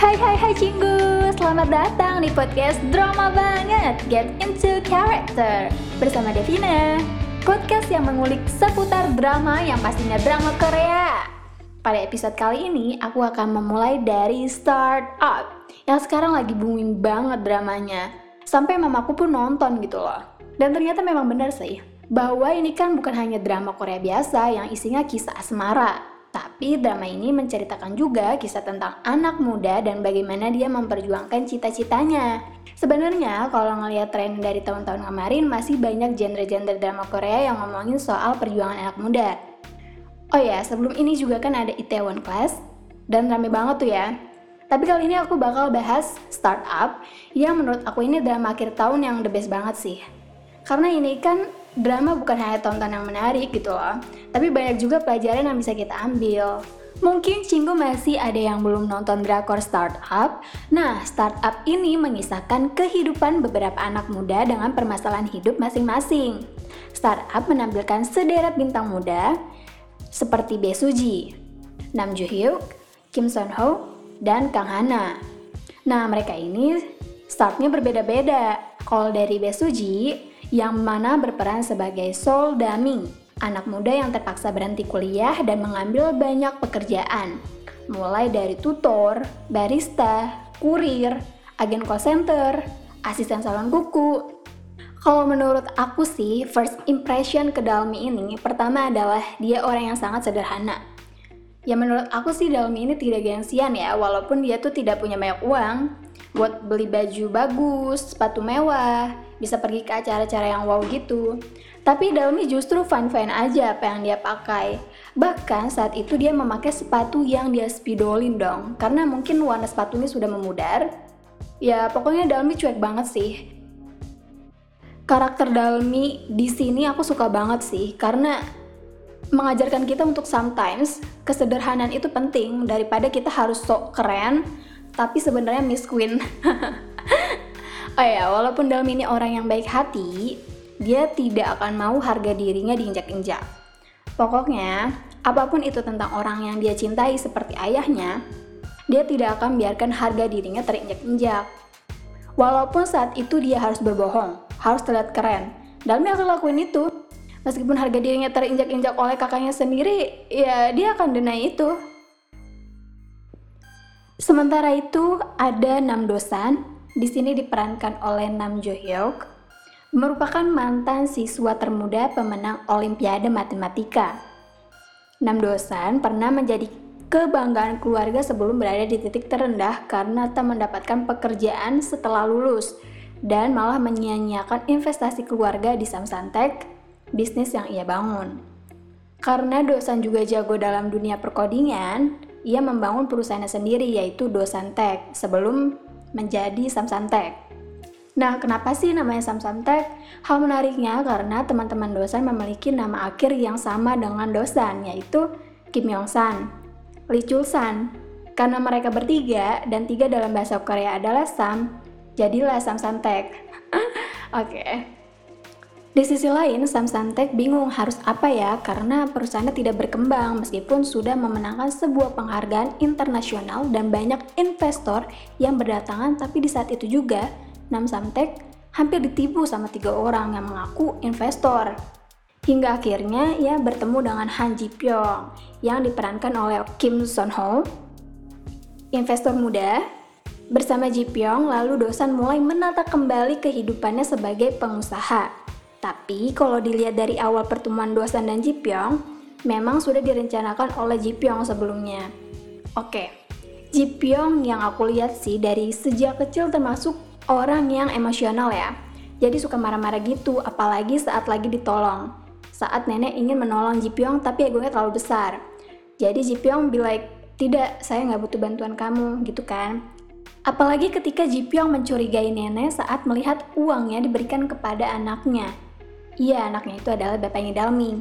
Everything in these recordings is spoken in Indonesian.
Hai hai hai cinggu, selamat datang di podcast Drama Banget. Get Into Character. Bersama Devina. Podcast yang mengulik seputar drama yang pastinya drama Korea. Pada episode kali ini, aku akan memulai dari Start Up. Yang sekarang lagi booming banget dramanya. Sampai mamaku pun nonton gitu loh. Dan ternyata memang benar sih bahwa ini kan bukan hanya drama Korea biasa yang isinya kisah asmara, tapi drama ini menceritakan juga kisah tentang anak muda dan bagaimana dia memperjuangkan cita-citanya. Sebenarnya kalau ngelihat tren dari tahun-tahun kemarin masih banyak genre-genre drama Korea yang ngomongin soal perjuangan anak muda. Oh ya, sebelum ini juga kan ada Itaewon Class dan rame banget tuh ya. Tapi kali ini aku bakal bahas Startup yang menurut aku ini drama akhir tahun yang the best banget sih. Karena ini kan drama bukan hanya tonton yang menarik gitu loh, tapi banyak juga pelajaran yang bisa kita ambil. Mungkin Cinggu masih ada yang belum nonton drakor Startup. Nah, Startup ini mengisahkan kehidupan beberapa anak muda dengan permasalahan hidup masing-masing. Startup menampilkan sederet bintang muda seperti Bae Suji, Nam Joo Hyuk, Kim Son Ho, dan Kang Hana. Nah, mereka ini startnya berbeda-beda. Kalau dari Bae Suji, yang mana berperan sebagai Sol Daming, anak muda yang terpaksa berhenti kuliah dan mengambil banyak pekerjaan, mulai dari tutor, barista, kurir, agen call center, asisten salon kuku. Kalau menurut aku sih, first impression ke Dalmi ini pertama adalah dia orang yang sangat sederhana. Ya menurut aku sih Dalmi ini tidak gengsian ya, walaupun dia tuh tidak punya banyak uang, buat beli baju bagus, sepatu mewah, bisa pergi ke acara-acara yang wow gitu. Tapi Dalmi justru fine-fine aja apa yang dia pakai. Bahkan saat itu dia memakai sepatu yang dia spidolin dong, karena mungkin warna sepatunya sudah memudar. Ya pokoknya Dalmi cuek banget sih. Karakter Dalmi di sini aku suka banget sih, karena mengajarkan kita untuk sometimes kesederhanaan itu penting daripada kita harus sok keren tapi sebenarnya Miss Queen. oh ya, walaupun dalam ini orang yang baik hati, dia tidak akan mau harga dirinya diinjak-injak. Pokoknya, apa pun itu tentang orang yang dia cintai seperti ayahnya, dia tidak akan biarkan harga dirinya terinjak-injak. Walaupun saat itu dia harus berbohong, harus terlihat keren, dia akan lakuin itu. Meskipun harga dirinya terinjak-injak oleh kakaknya sendiri, ya dia akan deny itu. Sementara itu, ada enam dosan, di sini diperankan oleh Nam Jo Hyuk, merupakan mantan siswa termuda pemenang Olimpiade Matematika. Nam dosan pernah menjadi kebanggaan keluarga sebelum berada di titik terendah karena tak mendapatkan pekerjaan setelah lulus dan malah menyia-nyiakan investasi keluarga di Samsung bisnis yang ia bangun. Karena dosan juga jago dalam dunia perkodingan, ia membangun perusahaannya sendiri yaitu Dosantek sebelum menjadi Samsantek. Nah, kenapa sih namanya Samsantek? Hal menariknya karena teman-teman dosan memiliki nama akhir yang sama dengan dosan, yaitu Kim Yong San, Lee Chul San. Karena mereka bertiga dan tiga dalam bahasa Korea adalah Sam, jadilah Samsantek. Oke. okay. Di sisi lain, Samsung bingung harus apa ya karena perusahaannya tidak berkembang meskipun sudah memenangkan sebuah penghargaan internasional dan banyak investor yang berdatangan tapi di saat itu juga Nam Samtek hampir ditipu sama tiga orang yang mengaku investor. Hingga akhirnya ia bertemu dengan Han Ji Pyong yang diperankan oleh Kim Son Ho, investor muda. Bersama Ji Pyong, lalu Dosan mulai menata kembali kehidupannya sebagai pengusaha tapi kalau dilihat dari awal pertemuan Dosan dan Jipyong, memang sudah direncanakan oleh Jipyong sebelumnya. Oke, Jipyong yang aku lihat sih dari sejak kecil termasuk orang yang emosional ya. Jadi suka marah-marah gitu, apalagi saat lagi ditolong. Saat nenek ingin menolong Jipyong tapi egonya terlalu besar. Jadi Jipyong bilang, tidak, saya nggak butuh bantuan kamu, gitu kan. Apalagi ketika Jipyong mencurigai nenek saat melihat uangnya diberikan kepada anaknya. Iya, anaknya itu adalah bapaknya Dalmi.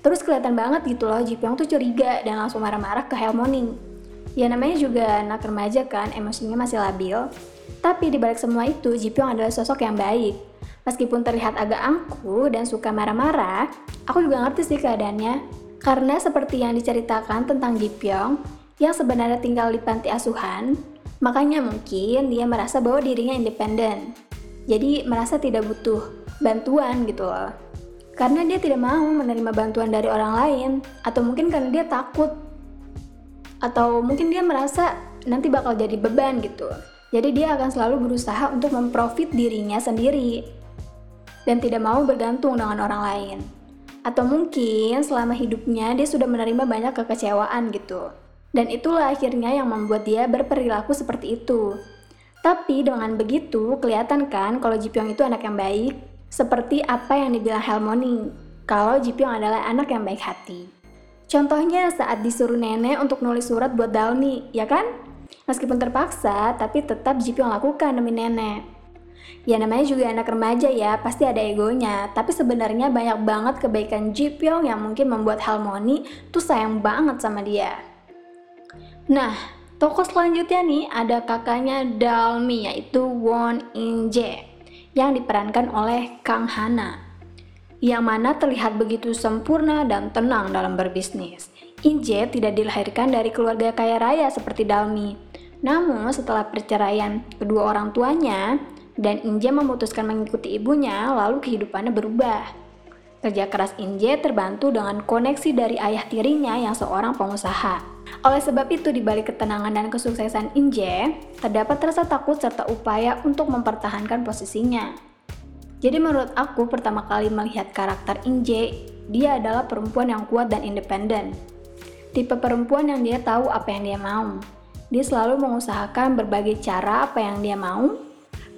Terus kelihatan banget gitu loh, Jipyong tuh curiga dan langsung marah-marah ke Helmoning. Ya namanya juga anak remaja kan, emosinya masih labil. Tapi di balik semua itu, Jipyong adalah sosok yang baik. Meskipun terlihat agak angku dan suka marah-marah, aku juga ngerti sih keadaannya. Karena seperti yang diceritakan tentang Jipyong, yang sebenarnya tinggal di panti asuhan, Makanya mungkin dia merasa bahwa dirinya independen. Jadi merasa tidak butuh bantuan gitu loh. Karena dia tidak mau menerima bantuan dari orang lain atau mungkin karena dia takut atau mungkin dia merasa nanti bakal jadi beban gitu. Jadi dia akan selalu berusaha untuk memprofit dirinya sendiri dan tidak mau bergantung dengan orang lain. Atau mungkin selama hidupnya dia sudah menerima banyak kekecewaan gitu. Dan itulah akhirnya yang membuat dia berperilaku seperti itu. Tapi dengan begitu, kelihatan kan kalau Jipyong itu anak yang baik, seperti apa yang dibilang Helmoni, kalau Jipyong adalah anak yang baik hati. Contohnya saat disuruh nenek untuk nulis surat buat Dalmi, ya kan? Meskipun terpaksa, tapi tetap Jipyong lakukan demi nenek. Ya namanya juga anak remaja ya, pasti ada egonya. Tapi sebenarnya banyak banget kebaikan Jipyong yang mungkin membuat Harmony tuh sayang banget sama dia. Nah, tokoh selanjutnya nih ada kakaknya Dalmi yaitu Won In Jae yang diperankan oleh Kang Hana. Yang mana terlihat begitu sempurna dan tenang dalam berbisnis. Inje tidak dilahirkan dari keluarga kaya raya seperti Dalmi. Namun setelah perceraian kedua orang tuanya, dan Inje memutuskan mengikuti ibunya, lalu kehidupannya berubah. Kerja keras Inje terbantu dengan koneksi dari ayah tirinya yang seorang pengusaha. Oleh sebab itu, di balik ketenangan dan kesuksesan Inje, terdapat rasa takut serta upaya untuk mempertahankan posisinya. Jadi menurut aku, pertama kali melihat karakter Inje, dia adalah perempuan yang kuat dan independen. Tipe perempuan yang dia tahu apa yang dia mau. Dia selalu mengusahakan berbagai cara apa yang dia mau.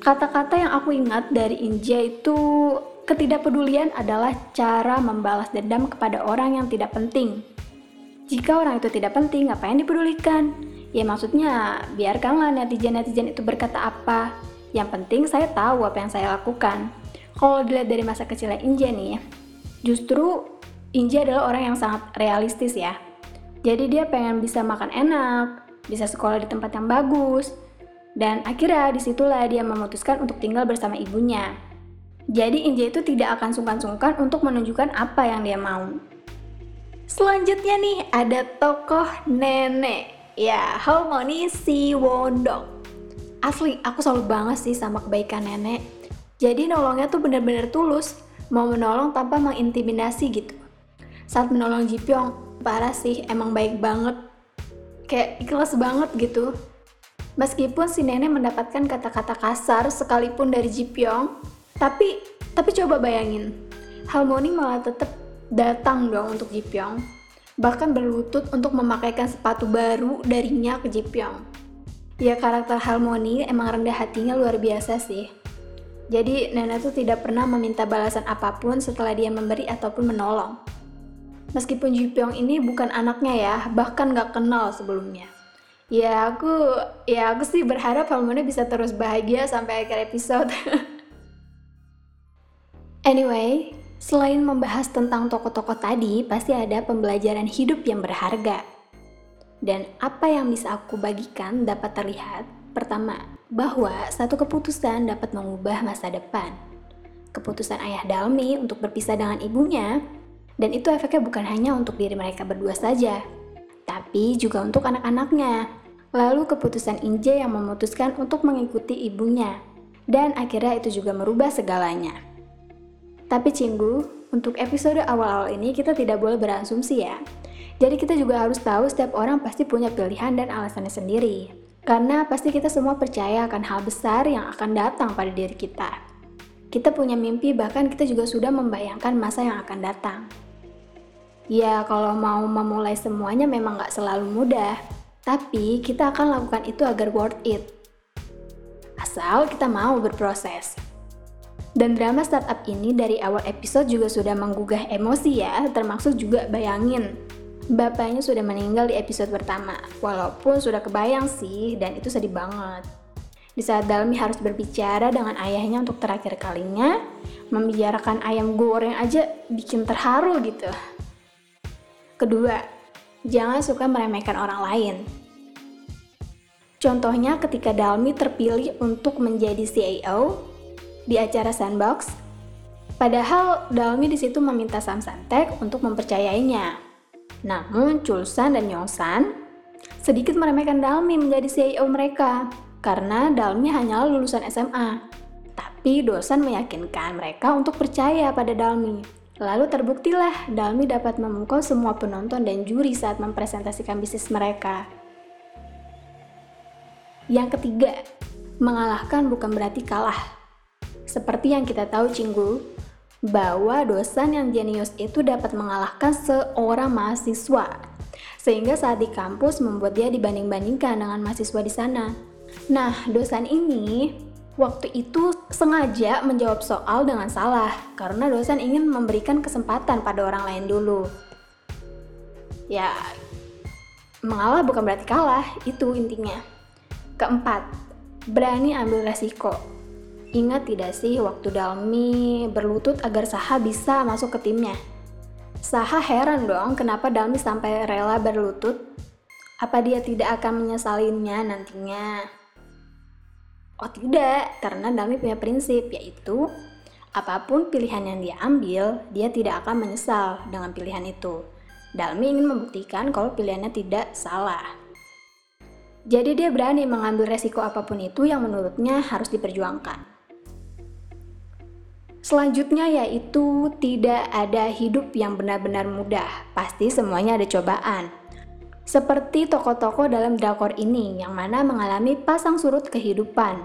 Kata-kata yang aku ingat dari Inje itu ketidakpedulian adalah cara membalas dendam kepada orang yang tidak penting jika orang itu tidak penting, ngapain dipedulikan? Ya maksudnya, biarkanlah netizen-netizen itu berkata apa. Yang penting saya tahu apa yang saya lakukan. Kalau dilihat dari masa kecilnya Inja nih, justru Inja adalah orang yang sangat realistis ya. Jadi dia pengen bisa makan enak, bisa sekolah di tempat yang bagus, dan akhirnya di situlah dia memutuskan untuk tinggal bersama ibunya. Jadi Inja itu tidak akan sungkan-sungkan untuk menunjukkan apa yang dia mau. Selanjutnya nih ada tokoh nenek. Ya, Harmony si Wondok. Asli, aku selalu banget sih sama kebaikan nenek. Jadi nolongnya tuh bener-bener tulus, mau menolong tanpa mengintimidasi gitu. Saat menolong Jipyong, parah sih, emang baik banget. Kayak ikhlas banget gitu. Meskipun si nenek mendapatkan kata-kata kasar sekalipun dari Jipyong, tapi tapi coba bayangin, Harmony malah tetap datang dong untuk Jipyong. Bahkan berlutut untuk memakaikan sepatu baru darinya ke Jipyong. Ya karakter Harmony emang rendah hatinya luar biasa sih. Jadi Nana tuh tidak pernah meminta balasan apa pun setelah dia memberi ataupun menolong. Meskipun Jipyong ini bukan anaknya ya, bahkan gak kenal sebelumnya. Ya aku, ya aku sih berharap Harmony bisa terus bahagia sampai akhir episode. anyway, Selain membahas tentang tokoh-tokoh tadi, pasti ada pembelajaran hidup yang berharga. Dan apa yang bisa aku bagikan dapat terlihat, pertama, bahwa satu keputusan dapat mengubah masa depan. Keputusan ayah Dalmi untuk berpisah dengan ibunya, dan itu efeknya bukan hanya untuk diri mereka berdua saja, tapi juga untuk anak-anaknya. Lalu keputusan Inje yang memutuskan untuk mengikuti ibunya, dan akhirnya itu juga merubah segalanya. Tapi Cinggu, untuk episode awal-awal ini kita tidak boleh berasumsi ya. Jadi kita juga harus tahu setiap orang pasti punya pilihan dan alasannya sendiri. Karena pasti kita semua percaya akan hal besar yang akan datang pada diri kita. Kita punya mimpi bahkan kita juga sudah membayangkan masa yang akan datang. Ya kalau mau memulai semuanya memang gak selalu mudah. Tapi kita akan lakukan itu agar worth it. Asal kita mau berproses. Dan drama startup ini dari awal episode juga sudah menggugah emosi ya, termasuk juga bayangin. Bapaknya sudah meninggal di episode pertama, walaupun sudah kebayang sih, dan itu sedih banget. Di saat Dalmi harus berbicara dengan ayahnya untuk terakhir kalinya, membicarakan ayam goreng aja bikin terharu gitu. Kedua, jangan suka meremehkan orang lain. Contohnya ketika Dalmi terpilih untuk menjadi CEO, di acara Sandbox. Padahal Dalmi di situ meminta Sam Santek untuk mempercayainya. Namun Chulsan dan Yongsan sedikit meremehkan Dalmi menjadi CEO mereka karena Dalmi hanyalah lulusan SMA. Tapi dosen meyakinkan mereka untuk percaya pada Dalmi. Lalu terbuktilah Dalmi dapat memukau semua penonton dan juri saat mempresentasikan bisnis mereka. Yang ketiga, mengalahkan bukan berarti kalah. Seperti yang kita tahu Cinggu, bahwa dosen yang jenius itu dapat mengalahkan seorang mahasiswa. Sehingga saat di kampus membuat dia dibanding-bandingkan dengan mahasiswa di sana. Nah, dosen ini waktu itu sengaja menjawab soal dengan salah karena dosen ingin memberikan kesempatan pada orang lain dulu. Ya, mengalah bukan berarti kalah, itu intinya. Keempat, berani ambil resiko. Ingat tidak sih waktu Dalmi berlutut agar Saha bisa masuk ke timnya? Saha heran dong kenapa Dalmi sampai rela berlutut. Apa dia tidak akan menyesalinya nantinya? Oh tidak, karena Dami punya prinsip yaitu apa pun pilihan yang dia ambil, dia tidak akan menyesal dengan pilihan itu. Dalmi ingin membuktikan kalau pilihannya tidak salah. Jadi dia berani mengambil resiko apa pun itu yang menurutnya harus diperjuangkan. Selanjutnya yaitu tidak ada hidup yang benar-benar mudah, pasti semuanya ada cobaan. Seperti tokoh-tokoh dalam drakor ini yang mana mengalami pasang surut kehidupan.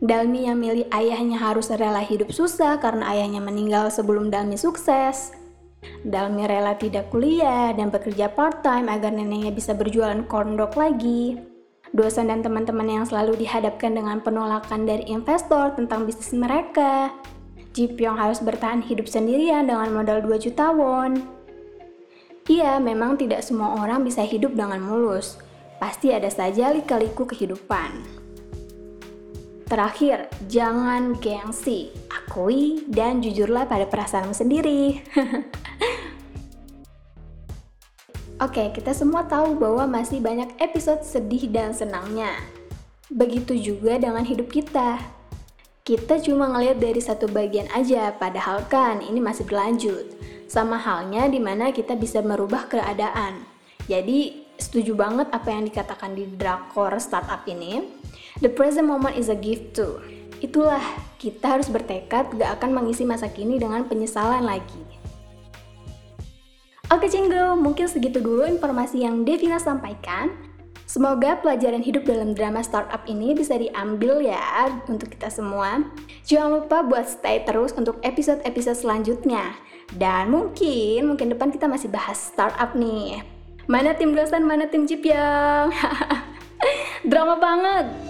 Dalmi yang milih ayahnya harus rela hidup susah karena ayahnya meninggal sebelum Dalmi sukses. Dalmi rela tidak kuliah dan bekerja part-time agar neneknya bisa berjualan corn dog lagi. Dosen dan teman-teman yang selalu dihadapkan dengan penolakan dari investor tentang bisnis mereka. Ji Pyong harus bertahan hidup sendirian dengan modal 2 juta won. Iya, memang tidak semua orang bisa hidup dengan mulus. Pasti ada saja lika-liku kehidupan. Terakhir, jangan gengsi. Akui dan jujurlah pada perasaanmu sendiri. Oke, kita semua tahu bahwa masih banyak episode sedih dan senangnya. Begitu juga dengan hidup kita. Kita cuma ngelihat dari satu bagian aja, padahal kan ini masih berlanjut. Sama halnya di mana kita bisa merubah keadaan. Jadi setuju banget apa yang dikatakan di drakor startup ini. The present moment is a gift too. Itulah, kita harus bertekad gak akan mengisi masa kini dengan penyesalan lagi. Oke Cinggu, mungkin segitu dulu informasi yang Devina sampaikan. Semoga pelajaran hidup dalam drama startup ini bisa diambil ya untuk kita semua. Jangan lupa buat stay terus untuk episode-episode selanjutnya. Dan mungkin, mungkin depan kita masih bahas startup nih. Mana tim dosen, mana tim Jipyong? Drama banget!